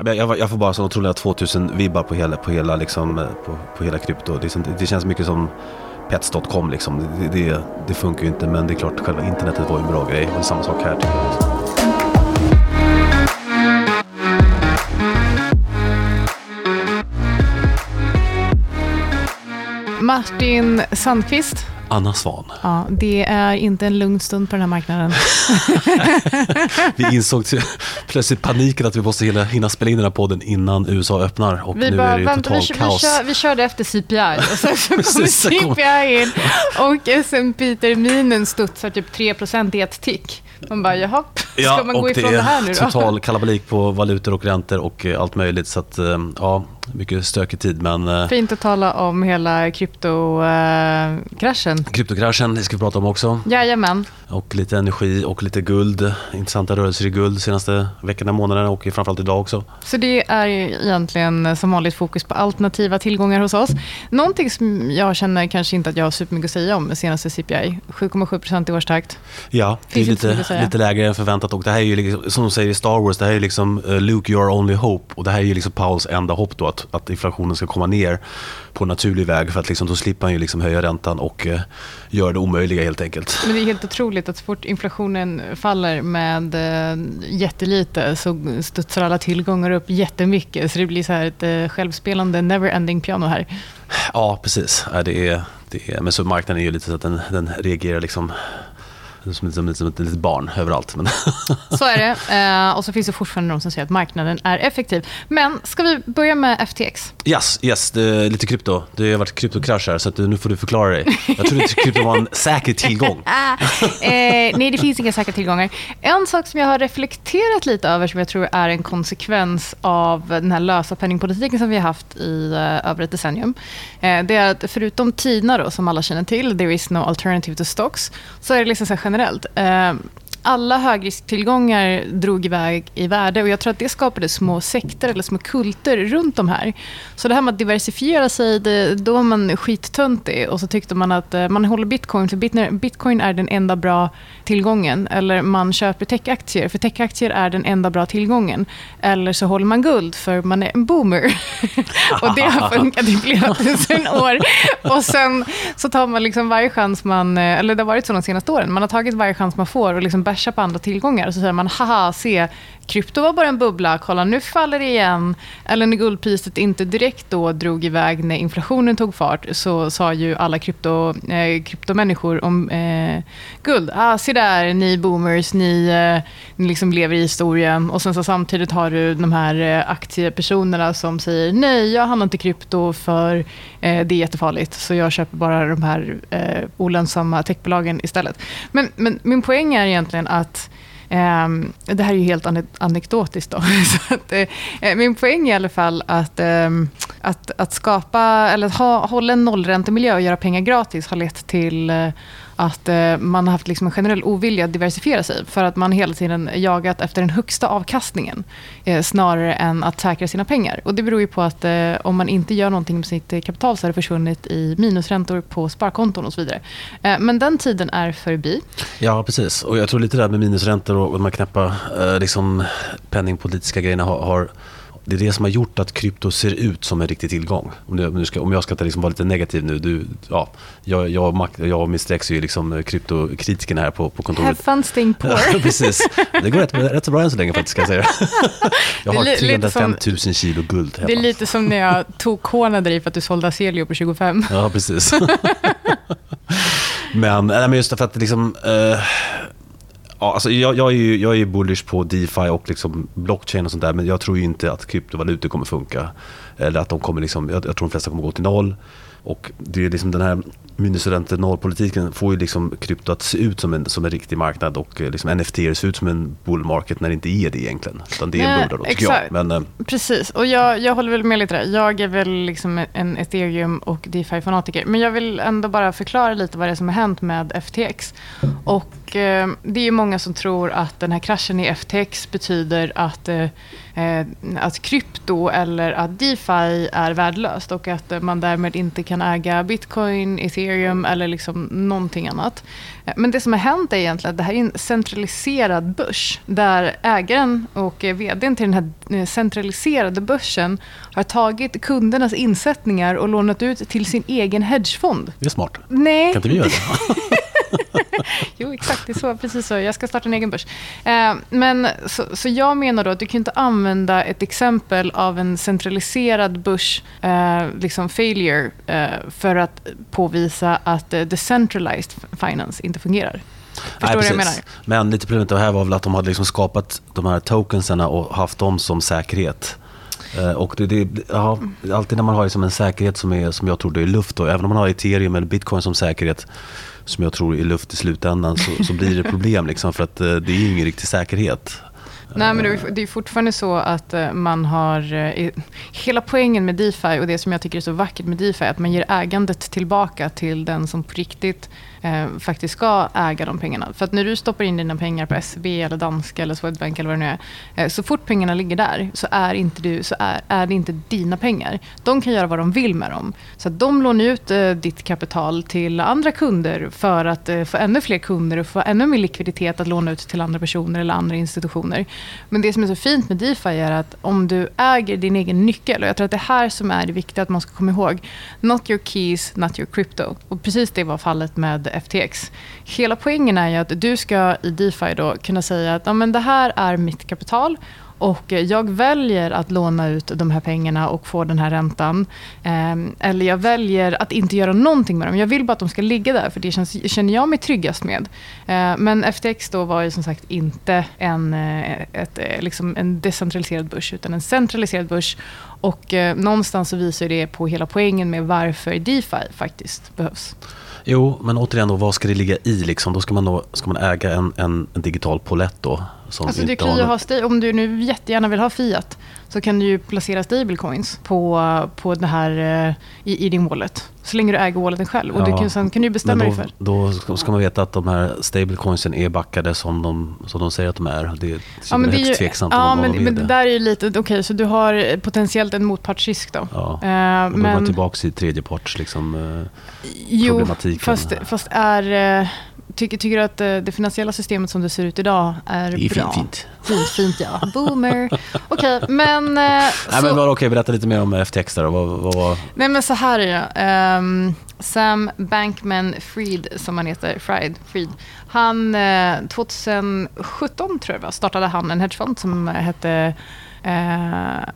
Jag, jag, får bara så otroliga 2000-vibbar på hela, på hela, liksom, eh, på, på hela krypto. Det, det känns mycket som pets.com liksom. Det, det, det funkar ju inte men det är klart själva internetet var ju en bra grej. Och det är samma sak här tycker jag. Martin Sandqvist. Anna Svan. Ja, det är inte en lugn stund på den här marknaden. Vi insåg till, plötsligt paniken att vi måste hinna, hinna spela in den här podden innan USA öppnar. Och Vi nu bara, är det vänta, vi, totalt vi, kaos. kör, vi körde efter CPI och sen så kom CPI in och S&P-terminen studsar typ 3% i ett tick. Man bara, jaha, ska man gå och ifrån det det, här är nu då? total kalabalik på valutor och räntor och eh, allt möjligt. Så att, eh, ja, mycket stökig tid. Men eh, Fint att tala om hela kryptokraschen. kryptokraschen, det ska vi prata om också. Jajamän. Och lite energi och lite guld. Intressanta rörelser i guld senaste veckorna, månaderna och framförallt idag också. Så det är egentligen som vanligt fokus på alternativa tillgångar hos oss. Någonting som jag känner kanske inte att jag har supermycket att säga om senaste CPI. 7,7% i årstakt. Ja, det är lite, lite lägre än förväntat och det här är ju liksom, som de säger i Star Wars, det här är liksom eh, Luke your only hope och det här är ju liksom Pauls enda hopp då att, att inflationen ska komma ner på naturlig väg för att liksom, då slipper han ju liksom höja räntan och eh, göra det omöjliga helt enkelt. Men det är helt otroligt att så fort inflationen faller med eh, jättelite så studsar alla tillgångar upp jättemycket. Så det blir så här ett eh, självspelande never-ending piano här. Ja, precis. Ja, det är, det är, men så marknaden är ju lite så att den, den reagerar liksom som, som, som ett litet barn överallt. Men Så är det. Eh, och så finns det fortfarande de som säger att marknaden är effektiv. Men ska vi börja med FTX? yes, yes lite krypto. Det har varit kryptokrasch här så att nu får du förklara dig. Jag trodde inte krypto var en säker tillgång. Eh, nej, det finns inga säkra tillgångar. En sak som jag har reflekterat lite över, som jag tror är en konsekvens av den här lösa penningpolitiken som vi har haft i eh, över ett decennium, eh, det är att förutom TINA, då, som alla känner till, there is no alternative to stocks, så är det liksom så här generellt. Eh, alla högrisktillgångar drog iväg i värde och jag tror att det skapade små sekter eller små kulter runt de här. Så det här med att diversifiera sig, det, då var man skittöntig och så tyckte man att eh, man håller bitcoin för bitcoin- bitcoin är den enda bra tillgången. Eller man köper techaktier för techaktier är den enda bra tillgången. Eller så håller man guld för man är en boomer. och det har funkat i flera tusen år. Och sen så tar man liksom varje chans man, eh, eller det har varit så de senaste åren, man har tagit varje chans man får och liksom bärsar på andra tillgångar. Och så säger man, haha, se, krypto var bara en bubbla, kolla nu faller det igen. Eller när guldpriset inte direkt då drog iväg när inflationen tog fart, så sa ju alla krypto, eh, kryptomänniskor om eh, guld, ah, se där, ni boomers, ni, eh, ni liksom lever i historien. Och sen så samtidigt har du de här eh, aktiepersonerna som säger, nej, jag handlar inte krypto för eh, det är jättefarligt, så jag köper bara de här eh, olönsamma techbolagen istället. Men, men min poäng är egentligen att ehm, det här är ju helt anekdotiskt. Då. Så att, eh, eh, min poäng är i alla fall att, ehm, att, att skapa, eller att ha, hålla en nollräntemiljö och göra pengar gratis har lett till eh, att eh, man har haft liksom en generell ovilja att diversifiera sig för att man hela tiden jagat efter den högsta avkastningen eh, snarare än att säkra sina pengar. Och Det beror ju på att eh, om man inte gör någonting med sitt kapital så har det försvunnit i minusräntor på sparkonton och så vidare. Men den tiden är förbi. Ja, precis. Och jag tror lite det här med minusräntor och de här knäppa liksom, penningpolitiska grejerna har, har det är det som har gjort att krypto ser ut som en riktig tillgång. Om, det, om, ska, om jag ska ta liksom vara lite negativ nu. Du, ja, jag, jag, jag och min Strex är ju liksom kryptokritikerna här på, på Have kontoret. fun staying poor. Precis. Det går rätt, rätt så bra än så länge faktiskt ska jag säga. Jag har li- lite 305 som- 000 kilo guld hemma. Det är lite som när jag tog hånade dig för att du sålde Aselio på 25. Ja, precis. men, nej, men just för att liksom... Eh, ja, alltså jag, jag, är ju, jag är bullish på DeFi och liksom blockchain och sånt där. Men jag tror inte att kryptovalutor kommer funka. Eller att de kommer liksom, jag, jag tror de flesta kommer gå till noll. Och det är liksom den här minusränte nollpolitiken får ju liksom krypto att se ut som en, som en riktig marknad och eh, liksom NFT ser ut som en bull market när det inte är det egentligen. Utan det är en Nej, bull då, tycker jag. Men, eh, Precis, och jag, jag håller väl med lite där. Jag är väl liksom en ethereum och DeFi-fanatiker. Men jag vill ändå bara förklara lite vad det är som har hänt med FTX. Och eh, det är många som tror att den här kraschen i FTX betyder att, eh, eh, att krypto eller att DeFi är värdelöst och att eh, man därmed inte kan äga bitcoin, ethereum eller liksom någonting annat. Eh, men det som har hänt är egentligen att det här är en centraliserad börs där ägaren och vdn till den här centraliserade börsen har tagit kundernas insättningar och lånat ut till sin egen hedgefond. Det är smart. Nej. Kan inte vi göra det? jo, exakt. Det är så, precis så. Jag ska starta en egen börs. Eh, men, så, så, jag menar då att du kan inte använda ett exempel av en centraliserad börs, eh, liksom failure, eh, för att påvisa att eh, decentralized finance inte fungerar. Förstår jag menar? Men lite problemet här var väl att de hade liksom skapat de här tokenserna och haft dem som säkerhet. Eh, och det, det, ja, alltid när man har liksom en säkerhet som, är, som jag tror det är luft, då, även om man har ethereum eller bitcoin som säkerhet, som jag tror är luft i slutändan, så, så blir det problem. Liksom, för att eh, det är ingen riktig säkerhet. Nej, men det är fortfarande så att eh, man har... Eh, hela poängen med DeFi och det som jag tycker är så vackert med DeFi är att man ger ägandet tillbaka till den som på riktigt eh, faktiskt ska äga de pengarna. För att när du stoppar in dina pengar på SEB, eller Danske eller Swedbank eller vad det nu är. Eh, så fort pengarna ligger där så är, inte du, så är, är det inte dina pengar. De kan göra vad de vill med dem. Så att de lånar ut eh, ditt kapital till andra kunder för att eh, få ännu fler kunder och få ännu mer likviditet att låna ut till andra personer eller andra institutioner. Men det som är så fint med DeFi är att om du äger din egen nyckel, och jag tror att det här som är det viktiga att man ska komma ihåg. Not your keys, not your crypto. Och precis det var fallet med FTX. Hela poängen är ju att du ska i DeFi då kunna säga att ja, men det här är mitt kapital och jag väljer att låna ut de här pengarna och få den här räntan. Ehm, eller jag väljer att inte göra någonting med dem. Jag vill bara att de ska ligga där, för det känns, känner jag mig tryggast med. Ehm, men FTX då var ju som sagt inte en, eh, ett, eh, liksom en decentraliserad börs, utan en centraliserad börs. Och eh, någonstans så visar det på hela poängen med varför DeFi faktiskt behövs. Jo, men återigen då, vad ska det ligga i? Liksom? Då ska man, då, ska man äga en, en, en digital polett då? Som alltså, du kan ju ha om du nu jättegärna vill ha Fiat så kan du ju placera stablecoins på, på det här, eh, i, i din wallet. Så länge du äger walleten själv. Och ja, du kan, sen kan du bestämma då, dig för. Då ska man veta att de här stablecoinsen är backade som de, som de säger att de är. Det är ja, men det är ju, tveksamt ja, men, men det där är ju lite... Okej, okay, så du har potentiellt en motpartsrisk då. Ja, uh, och då men, är man tillbaka i tredjeparts liksom, uh, jo. Fast, fast är... Uh, Tycker, tycker du att eh, det finansiella systemet som det ser ut idag är, det är bra? Fint, fint. Fint, ja. Boomer. Okej, okay, men... Eh, Nej, så... men okej, okay, berätta lite mer om FTX där. Vad, vad. Nej, men så här är det. Um, Sam Bankman-Fried, som han heter, Fried, Fried. Han, uh, 2017 tror jag var, startade han en hedgefond som hette eh,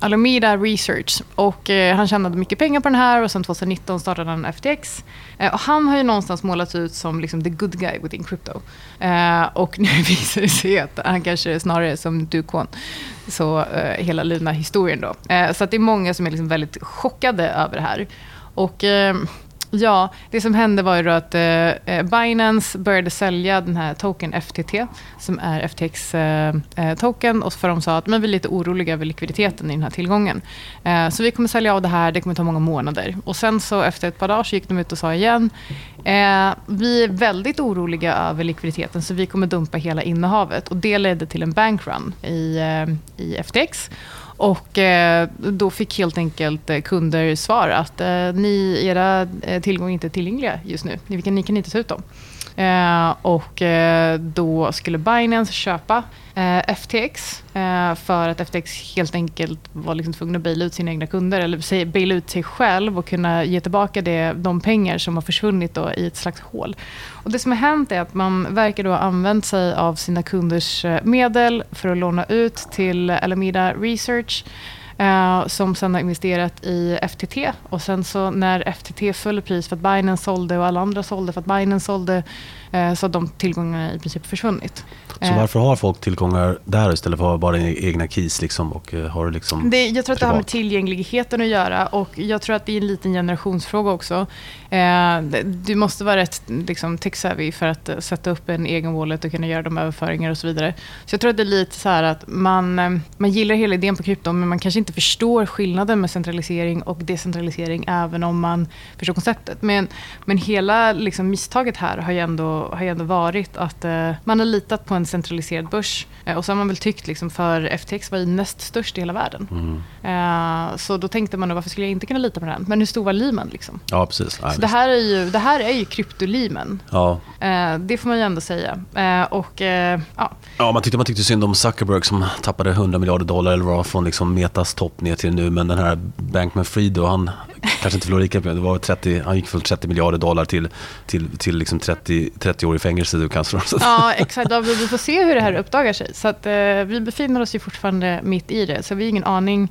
Alameda Research. Och, eh, han tjänade mycket pengar på den här och sen 2019 startade han FTX. Eh, och han har ju någonstans målats ut som liksom, the good guy within crypto. Eh, och nu visar det sig att han kanske är snarare som Dukon. Så eh, hela lina historien då. Eh, så att det är många som är liksom väldigt chockade över det här. Och ehm, Ja, det som hände var ju att eh, eh, Binance började sälja den här token FTT, som är FTX-token, eh, eh och för de sa att men vi är lite oroliga över likviditeten i den här tillgången. Eh, så vi kommer sälja av det här, det kommer ta många månader. Och sen så efter ett par dagar så gick de ut och sa igen, eh, vi är väldigt oroliga över likviditeten, så vi kommer dumpa hela innehavet. Och det ledde till en bankrun i, eh, i FTX. Och eh, då fick helt enkelt eh, kunder svar att eh, ni, era eh, tillgångar inte är tillgängliga just nu. Ni kan, ni kan inte ta ut dem. Eh, och eh, då skulle Binance köpa eh, FTX för att FTX helt enkelt var liksom tvungna att baila ut sina egna kunder eller baila ut sig själv och kunna ge tillbaka det, de pengar som har försvunnit då i ett slags hål. Och det som har hänt är att man verkar då ha använt sig av sina kunders medel för att låna ut till Alameda Research eh, som sen har investerat i FTT. Och sen så när FTT föll pris för att Binance sålde och alla andra sålde för att Binance sålde så har de tillgångarna i princip försvunnit. Så uh, varför har folk tillgångar där istället för att ha bara egna keys? Liksom, och, har liksom det, jag tror att det har med tillgängligheten att göra och jag tror att det är en liten generationsfråga också. du måste vara rätt liksom, tech-savvy för att sätta upp en egen wallet och kunna göra de överföringar och så vidare. Så jag tror att det är lite så här att man, man gillar hela idén på krypto men man kanske inte inte förstår skillnaden med centralisering och decentralisering även om man förstår konceptet. Men, men hela liksom, misstaget här har ju ändå, har ju ändå varit att eh, man har litat på en centraliserad börs. Eh, och så har man väl tyckt, liksom, för FTX var ju näst störst i hela världen. Mm. Eh, så då tänkte man, varför skulle jag inte kunna lita på den? Men hur stor var Lehman? Liksom? Ja, precis. Nej, Så det här är ju, det här är ju kryptolimen. ja. Eh, det får man ju ändå säga. Eh, och eh, ja, Ja, man tyckte, man tyckte synd om Zuckerberg som tappade 100 miljarder dollar eller vad från liksom Metas topp ner till nu. Men den här Bankman-Fried då, han kanske inte förlorade lika mycket. Det var 30, han gick från 30 miljarder dollar till, till, till liksom 30, 30 år i fängelse du kanske. Ja, exakt. Ja, vi får se hur det här uppdagar sig. Så att, eh, vi befinner oss ju fortfarande mitt i det. Så vi har ingen aning.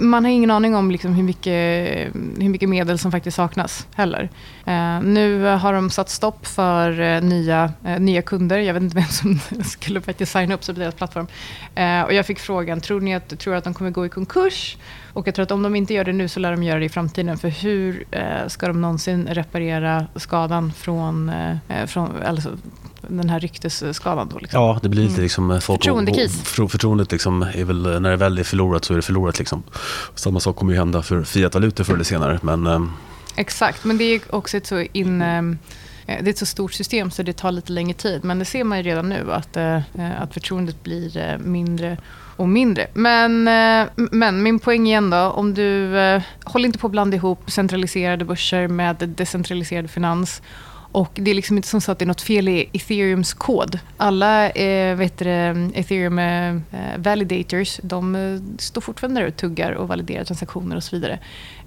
Man har ingen aning om liksom hur, mycket, hur mycket medel som faktiskt saknas heller. Eh, nu har de satt stopp för eh, nya, eh, nya kunder. Jag vet inte vem som skulle faktiskt signa upp sig på deras plattform. Eh, och jag fick frågan, tror ni att, tror att de kommer gå i konkurs? Och jag tror att om de inte gör det nu så lär de göra det i framtiden. För hur eh, ska de någonsin reparera skadan från, eh, från alltså, den här ryktesskadan? Då, liksom? Ja, det blir lite Mm. liksom... eh, Folk, Förtroendekris. För, förtroendet liksom är väl, eh, när det väl är förlorat så är det förlorat liksom. Samma sak kommer ju hända för fiatvalutor förr eller senare. Men eh, Exakt, men det är också ett så in... eh, Det är ett så stort system så det tar lite längre tid. Men det ser man ju redan nu att, eh, att förtroendet blir eh, mindre och mindre. Men, eh, men min poäng igen då. Om du eh, håll inte på att blanda ihop centraliserade börser med decentraliserad finans. Och det är liksom inte som så att det är något fel i ethereums kod. Alla eh, vet det, ethereum eh, eh, validators, de eh, står fortfarande där och tuggar och validerar transaktioner och så vidare.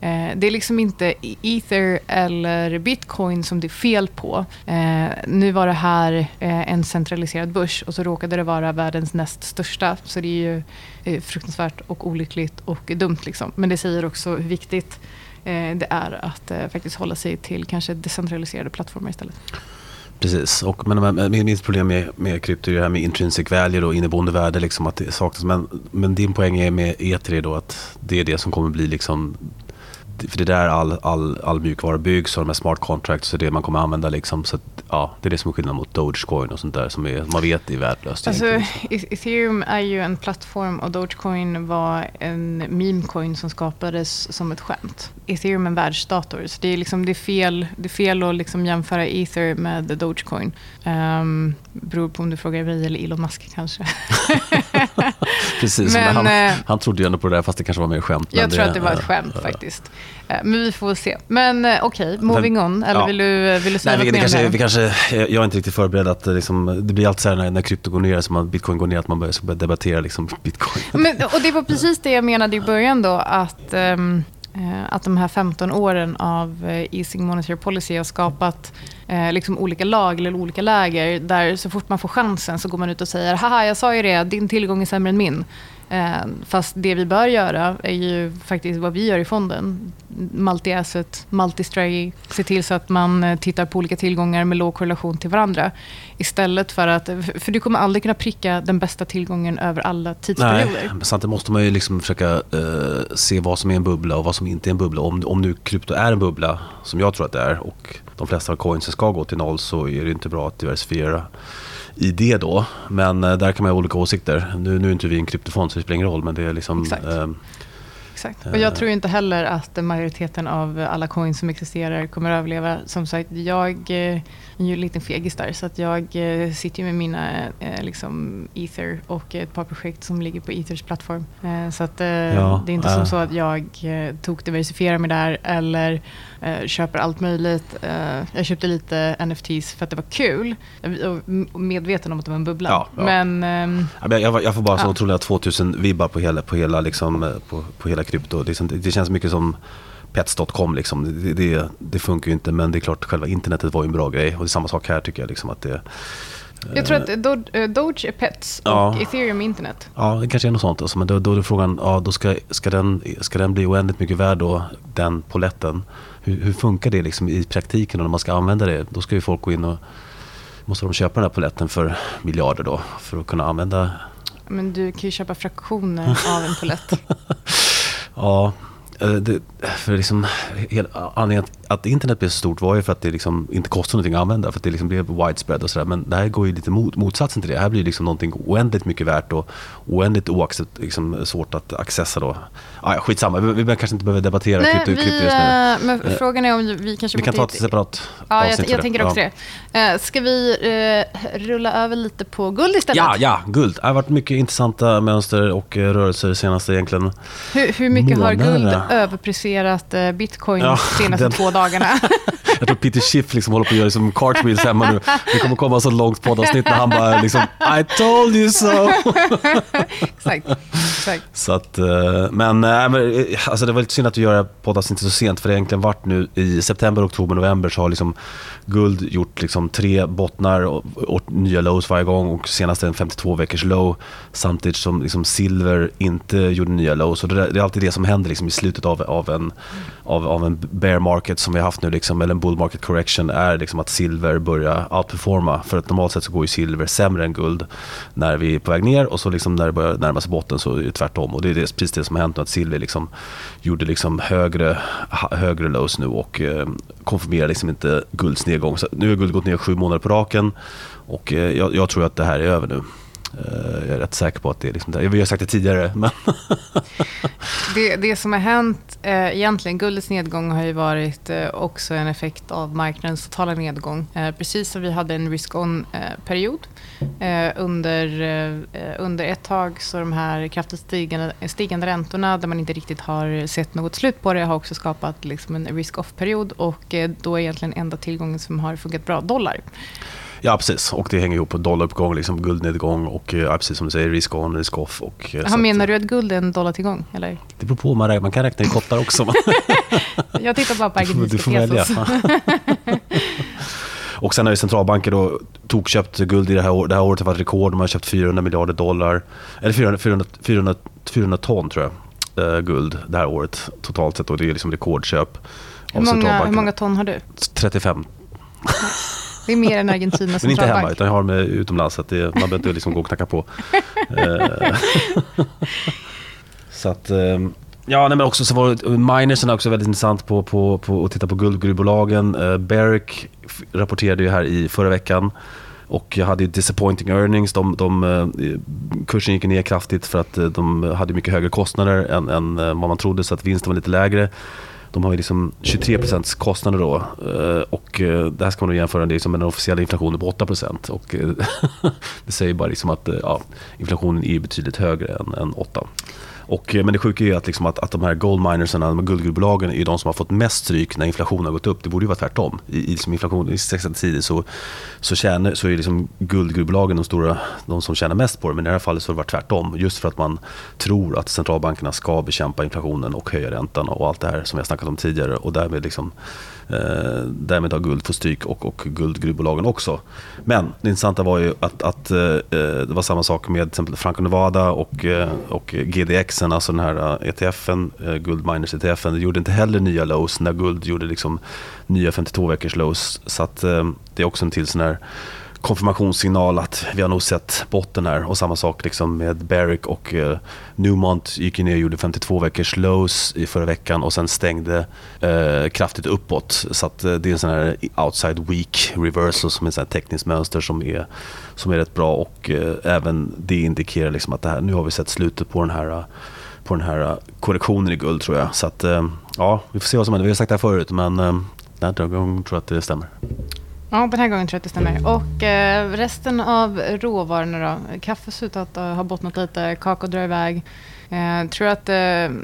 Eh, det är liksom inte e- ether eller bitcoin som det är fel på. Eh, nu var det här eh, en centraliserad börs och så råkade det vara världens näst största. Så det är ju eh, fruktansvärt och olyckligt och dumt. Liksom. Men det säger också hur viktigt Eh, det är att eh, faktiskt hålla sig till kanske decentraliserade plattformar istället. Precis, och, men, men, mitt problem med, med krypto är det här med intrinsic value och inneboende värde. Liksom, att det saknas. Men, men din poäng är med eter är då att det är det som kommer bli liksom för det är där all, all, all mjukvara byggs och de här smart contracts är det man kommer använda. Liksom, så att, ja, det är det som är skillnaden mot Dogecoin och sånt där som är, man vet är värdelöst. Alltså. E- ethereum är ju en plattform och Dogecoin var en memecoin som skapades som ett skämt. Ethereum är en världsdator, så det är, liksom, det är, fel, det är fel att liksom jämföra ether med Dogecoin. Um, beror på om du frågar mig eller Elon Musk kanske. Precis, men, men, han, eh, han trodde ju ändå på det där fast det kanske var mer skämt. Jag tror att det var ett skämt faktiskt. Eh, Men vi får se. Men eh, okej, moving on. Eller ja. vill, du, vill du säga Nej, vi, något mer kanske, vi kanske, jag är inte riktigt förberedd att det liksom, det blir alltid så här när, när krypto går ner, så man, bitcoin går ner, att man börjar, ska börja debattera liksom bitcoin. Men, och det var precis det jag menade i början då, att, eh, att de här 15 åren av eh, easing monetary policy har skapat eh, liksom olika lag eller olika läger där så fort man får chansen så går man ut och säger haha jag sa ju det, din tillgång är sämre än min. Eh, fast det vi bör göra är ju faktiskt vad vi gör i fonden. Multi-asset, multi-stray, Se till så att man eh, tittar på olika tillgångar med låg korrelation till varandra. Istället för att... För du kommer aldrig kunna pricka den bästa tillgången över alla tidsperioder. Nej, men samtidigt måste man ju liksom försöka eh, se vad som är en bubbla och vad som inte är en bubbla. Om, om nu krypto är en bubbla, som jag tror att det är, och de flesta coins ska gå till noll, så är det inte bra att diversifiera i det då. Men eh, där kan man ha olika åsikter. Nu, nu är inte vi en kryptofond så det spelar ingen roll, men det är liksom... Exakt. Eh. Och jag tror inte heller att majoriteten av alla coins som existerar kommer att överleva. Som sagt, jag eh, är ju en liten fegis där. Så att jag eh, sitter ju med mina eh, liksom Ether och ett par projekt som ligger på Ethers plattform. Eh, så att, eh, Ja, det är inte äh. som så att jag eh, tog diversifierar mig där eller eh, köper allt möjligt. Eh, jag köpte lite NFTs för att det var kul medveten om att det var en bubbla. Ja, ja. Men ehm, Jag, jag får bara så Ja. otroliga 2000 vibbar på hela, på hela, liksom, eh, på, på hela krypto. Det, det känns mycket som pets.com. Liksom. Det, det, det funkar ju inte men det är klart själva internetet var ju en bra grej. Och det är samma sak här tycker jag. Liksom, att det, jag tror att Do- eh, Doge är pets och Ja. ethereum är internet. Ja, det kanske är något sånt. Alltså, men då, då är frågan, ja, då ska, ska, den, ska den bli oändligt mycket värd då, den poletten? Hur, hur funkar det liksom i praktiken och när man ska använda det? Då ska ju folk gå in och måste de köpa den här poletten för miljarder då för att kunna använda Men du kan ju köpa fraktioner av en polett. Ja, eh, det, för liksom, anledningen att internet blev så stort var ju för att det liksom inte kostade någonting att använda, för att det liksom blev widespread och sådär. Men det här går ju lite mot, motsatsen till det. Det här blir liksom någonting oändligt mycket värt och oändligt oaccept, liksom, svårt att accessa då. Ah, skitsamma, vi, vi kanske inte behöver debattera Nej, krypto, vi, krypto just nu. eh, Men frågan är om vi kanske Vi kan ta ett separat Ja, jag, avsnitt jag det. tänker också ja. det. Eh, Ska vi eh, rulla över lite på guld istället? Ja, ja, guld. Det har varit mycket intressanta mönster och eh, rörelser senaste egentligen. Hur, hur mycket har guld Överpresterat eh, bitcoin Ja, de senaste den- två dagarna? Jag tror Peter Schiff liksom håller på att göra liksom cartwheels hemma nu. Det kommer komma så långt poddavsnitt när han bara liksom I told you so. exakt. exakt. Så att, eh, men, eh, men eh, alltså det var lite synd att vi gör poddavsnittet så sent för det har egentligen varit nu i september, oktober, november så har liksom guld gjort liksom tre bottnar och, och nya lows varje gång och senast en 52 veckors low samtidigt som liksom silver inte gjorde nya lows. Och det, det är alltid det som händer liksom i slutet av, av, en, av, av en bear market som vi har haft nu, liksom, eller en bull market correction, är liksom att silver börjar outperforma. För att normalt sett så går ju silver sämre än guld när vi är på väg ner och så liksom när det börjar närma sig botten så är det tvärtom. Och det är det, precis det som har hänt nu, att silver liksom gjorde liksom högre, högre lows nu och eh, konfirmerar liksom inte gulds nedgång. Så nu har guld gått ner sju månader på raken och eh, jag, jag tror att det här är över nu. Eh, jag är rätt säker på att det är liksom det. Vi har sagt det tidigare, men Det, det som har hänt eh, egentligen, guldets nedgång har ju varit eh, också en effekt av marknadens totala nedgång. Eh, precis som vi hade en risk-on-period. Eh, eh, under, eh, under ett tag så de här kraftigt stigande, stigande räntorna där man inte riktigt har sett något slut på det har också skapat liksom en risk-off-period och eh, då är egentligen enda tillgången som har funkat bra dollar ja precis. Och det hänger ihop på dollaruppgång, liksom guldnedgång och eh, ja, precis som du säger, risk on, risk off. Och, eh, så Jaha, att, menar du att guld är en dollartillgång? Eller? Det beror på, man, man kan räkna i kottar också. Jag tittar bara på argentinska pesos. och sen har ju centralbanker då tokköpt guld i det här, år, det här året har varit rekord. De har köpt 400 miljarder dollar. Eller 400, 400, 400, 400 ton tror jag. eh, guld det här året totalt sett. Och det är liksom rekordköp. Hur många, hur många ton har du? 35. Det är mer än Argentinas Men inte hemma, utan jag har dem utomlands. Så att det, man behöver inte liksom gå och knacka på. Eh, så att... ehm, Ja, nej, men också så var minersen är också väldigt intressant på, på, på att titta på guldgruvbolagen. Uh, rapporterade ju här i förra veckan och hade ju disappointing earnings. De, de, eh, kursen gick ner kraftigt för att de hade mycket högre kostnader än, än vad man trodde så att vinsten var lite lägre. De har ju liksom 23% kostnader då. eh, Och eh, det här ska man då jämföra liksom med den officiella inflationen på 8 Och eh, det säger bara liksom att eh, ja, inflationen är betydligt högre än, än 8 och, eh, men det sjuka är att, liksom att, att de här gold de här guldgruvbolagen, är de som har fått mest stryk när inflationen har gått upp. Det borde ju vara tvärtom. I, i liksom inflation, i 60 tider så, så, tjänar, så är liksom guldgruvbolagen de, stora, de som tjänar mest på det. Men i det här fallet så har det varit tvärtom. Just för att man tror att centralbankerna ska bekämpa inflationen och höja räntan och allt det här som vi har snackat om tidigare. Och därmed, liksom, eh, därmed har guld fått stryk och, och guldgruvbolagen också. Men det intressanta var ju att, att eh, eh, det var samma sak med till exempel Franco Nevada och, eh, och GDX, alltså den här ETFen, eh, eh Guld Miners ETFen, det gjorde inte heller nya lows när guld gjorde liksom nya 52 veckors lows. Så att, eh, det är också en till sån här konfirmationssignal att vi har nog sett botten här. Och samma sak liksom med Barrick och eh, Newmont gick ju ner och gjorde 52 veckors lows i förra veckan och sen stängde eh, kraftigt uppåt. Så att, eh, det är en sån här outside week reversal som är ett tekniskt mönster som är, som är rätt bra och eh, även det indikerar liksom att det här, nu har vi sett slutet på den här på den här korrektionen i guld tror jag. Så att, eh, ja, vi får se vad som händer. Vi har sagt det här förut men eh, den här gången tror jag att det stämmer. Ja, den här gången tror jag att det stämmer. Och eh, resten av råvarorna då? Kaffe ser ut att eh, ha bottnat lite, kakao drar iväg. Eh, tror att, eh,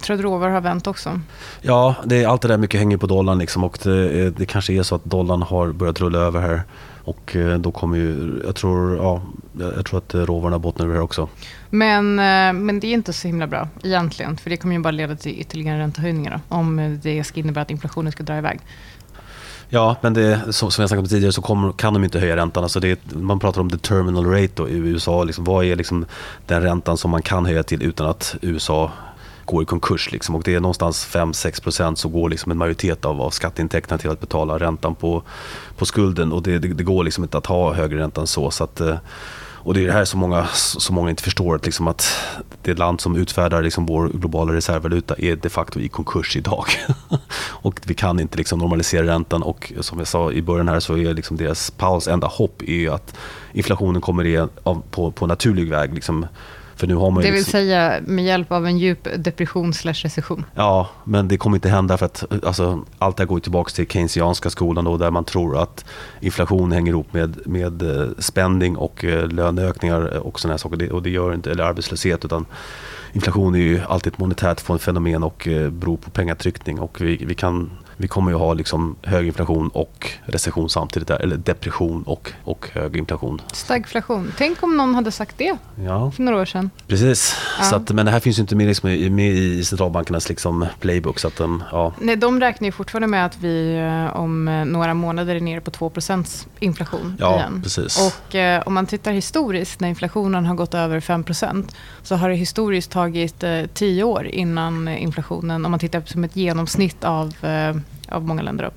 tror att råvaror har vänt också? Ja, det, allt det där mycket hänger på dollarn liksom och det, eh, det kanske är så att dollarn har börjat rulla över här. Och eh, då kommer ju, jag tror, ja, jag tror att eh, råvarorna bottnar ur här också. Men, eh, men det är inte så himla bra egentligen. För det kommer ju bara leda till ytterligare räntehöjningar då, om det ska innebära att inflationen ska dra iväg. Ja, men det, som, som jag snackade om tidigare så kommer, kan de inte höja räntan. Alltså det, man pratar om the terminal rate då, i USA. Liksom, vad är liksom den räntan som man kan höja till utan att USA går i konkurs? Liksom. Och det är någonstans 5-6% så går liksom en majoritet av, av skatteintäkterna till att betala räntan på, på skulden. Och det, det, det går liksom inte att ha högre ränta än så. så att, eh, och det är det här som många, som många inte förstår, att, liksom att det land som utfärdar liksom vår globala reservvaluta är de facto i konkurs idag. och vi kan inte liksom normalisera räntan och som jag sa i början här så är liksom deras paus enda hopp är att inflationen kommer igen på, på naturlig väg. Liksom, för nu har man det vill liksom... säga med hjälp av en djup depression slash recession. Ja, men det kommer inte hända för att alltså, allt det här går tillbaka till keynesianska skolan då, där man tror att inflation hänger ihop med, med eh, spänning och eh, löneökningar och sådana saker. Det, och det gör inte, eller arbetslöshet, utan inflation är ju alltid ett monetärt fenomen och eh, beror på pengatryckning. Och vi, vi kan vi kommer ju ha liksom hög inflation och recession samtidigt, där, eller depression och, och hög inflation. Stagflation. Tänk om någon hade sagt det ja. för några år sedan. Precis, ja. så att, men det här finns ju inte med, liksom, med i centralbankernas liksom, playbook. Så att, um, ja. Nej, de räknar ju fortfarande med att vi eh, om eh, några månader är nere på 2% inflation ja, igen. Precis. Och eh, om man tittar historiskt, när inflationen har gått över 5% så har det historiskt tagit eh, 10 år innan inflationen, om man tittar som ett genomsnitt av eh, av många länder. Då.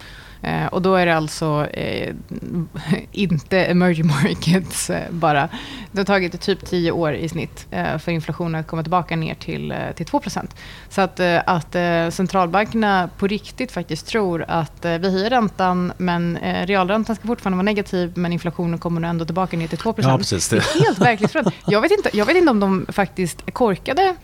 Eh, och då är det alltså eh, inte emerging markets eh, bara. Det har tagit typ tio år i snitt eh, för inflationen att komma tillbaka ner till, eh, till 2% Så att, eh, att centralbankerna på riktigt faktiskt tror att vi höjer räntan men realräntan ska fortfarande vara negativ men inflationen kommer ändå tillbaka ner till 2 ja, precis, det. det är helt verklighetsfrämmande. Jag, vet inte, jag vet inte om de faktiskt är korkade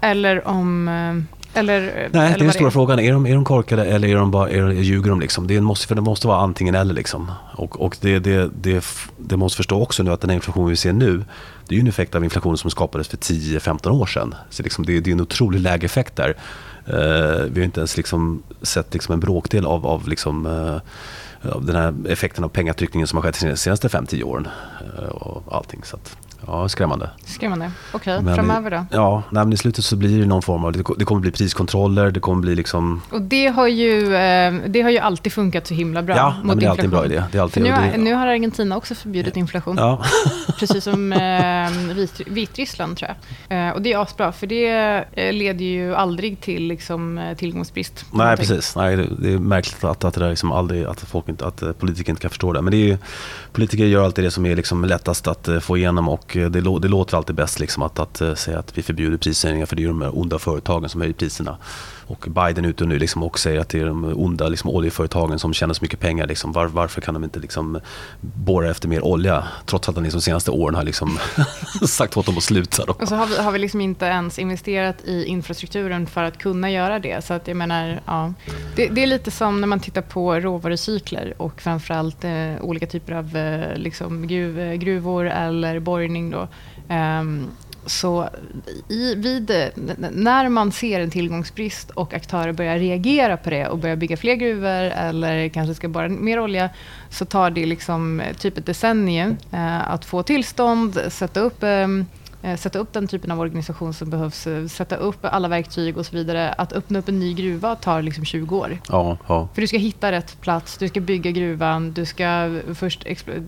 eller om eller, Nej, eller det är den stora är. frågan. Är de, är de korkade eller är de bara, är, ljuger de? Liksom? Det, måste, för det måste vara antingen eller. Liksom. Och, och det, det, det, det måste förstå också nu att den inflation vi ser nu, det är ju en effekt av inflationen som skapades för 10-15 år sedan. Så liksom det, det är en otrolig lägeffekt där. Uh, vi har inte ens liksom sett liksom en bråkdel av, av liksom, uh, av den här effekten av pengatryckningen som har skett de senaste 5-10 åren. Uh, och allting. Så att, Ja, skrämmande. Skrämmande. Okej, okay. framöver då? Ja, nej, men i slutet så blir det någon form av, det kommer bli priskontroller, det kommer bli liksom... Och det har ju, eh, det har ju alltid funkat så himla bra ja, mot nej, det är alltid en bra idé. Det är alltid, nu, har, det, nu har Argentina också förbjudit inflation. Ja. Precis som eh, Vit, Vitryssland tror jag. Eh, och det är asbra, för det eh, leder ju aldrig till liksom, eh, tillgångsbrist. Nej, precis. Nej, det, det, är märkligt att, att, det där liksom aldrig, att, folk inte, att politiker inte kan förstå det. Men det är ju, politiker gör alltid det som är liksom lättast att få igenom och Eh, det, det låter alltid bäst liksom att, att, att säga att vi förbjuder prishöjningar för det är de onda företagen som höjer priserna. Och Biden är ute nu liksom och säger att det är de onda liksom, oljeföretagen som tjänar så mycket pengar. Liksom. Var, varför kan de inte liksom, borra efter mer olja? Trots att han liksom, de senaste åren har liksom, sagt åt dem att sluta. Då. Och så har vi, har vi liksom inte ens investerat i infrastrukturen för att kunna göra det. Så att jag menar, ja. det, det är lite som när man tittar på råvarucykler och framförallt eh, olika typer av eh, liksom, gruv, eh, gruvor eller borrning. Då. Um, så i, vid, när man ser en tillgångsbrist och aktörer börjar reagera på det och börjar bygga fler gruvor eller kanske ska borra mer olja så tar det liksom typ ett decennium eh, att få tillstånd, sätta upp eh, Eh, sätta upp den typen av organisation som behövs, eh, sätta upp alla verktyg och så vidare. Att öppna upp en ny gruva tar liksom 20 år. Ja, ja. För du ska hitta rätt plats, du ska bygga gruvan, du ska först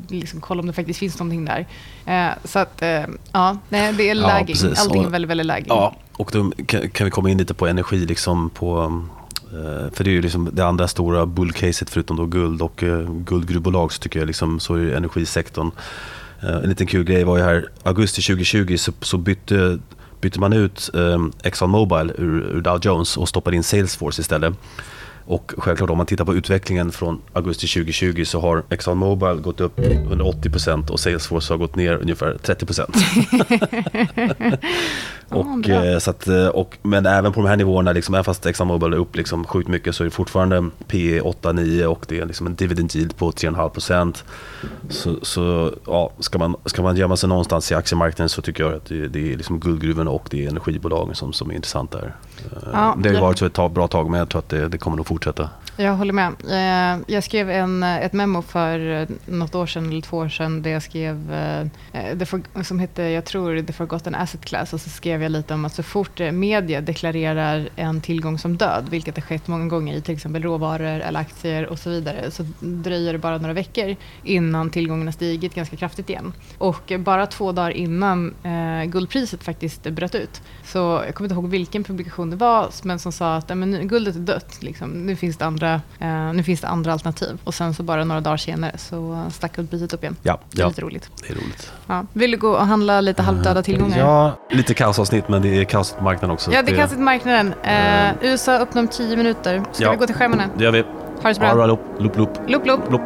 liksom kolla om det faktiskt finns någonting där. Eh, så att, ja, det är lagging. Ja, Allting är väldigt, väldigt lagging. Ja, och då kan vi komma in lite på energi, liksom på för det är ju liksom det andra stora bullcaset förutom då guld och guldgruvbolag så tycker jag liksom, så är energisektorn. Eh, en liten kul grej var ju här, augusti 2020 så, så bytte, bytte man ut um, Exxon Mobil ur, ur Dow Jones och stoppade in Salesforce istället. Och självklart om man tittar på utvecklingen från augusti 2020 så har Exxon Mobil gått upp 180% och Salesforce har gått ner ungefär 30%. och, eh, så att, eh, och, men även på de här nivåerna, liksom, även fast Exxon Mobil är upp liksom sjukt mycket så är det fortfarande P 8-9 och det är liksom en dividend yield på 3,5%. Så, så ja, ska, man, ska man gömma sig någonstans i aktiemarknaden så tycker jag att det, det är liksom guldgruvorna och det är energibolagen som, som är intressant där. Ja, det har ju varit så ett bra tag men jag tror att det, det kommer nog fortsätta. Jag håller med. Eh, jag skrev en, ett memo för eh, något år sedan eller två år sedan där jag skrev, eh, for, som hette, jag tror, The Forgotten Asset Class. Och så skrev jag lite om att så fort media deklarerar en tillgång som död, vilket har skett många gånger i till exempel råvaror eller aktier och så vidare, så dröjer det bara några veckor innan tillgången har stigit ganska kraftigt igen. Och bara två dagar innan guldpriset faktiskt bröt ut, så jag kommer inte ihåg vilken publikation det var, men som sa att men, guldet är dött. Liksom nu finns, det andra, eh, nu finns det andra alternativ. Och sen så bara några dagar senare så stack guldpriset upp igen. Ja, Det är ja lite roligt. det är roligt. Ja. Vill du gå och handla lite halvdöda tillgångar? Ja, lite kaosavsnitt men det är kaos på marknaden också. Ja, det är kastigt marknaden. Eh, USA öppnar om tio minuter. Ska Ja. vi gå till skärmarna? Det gör vi. Ha det så bra. All right, loop, loop, loop. Loop, loop. loop.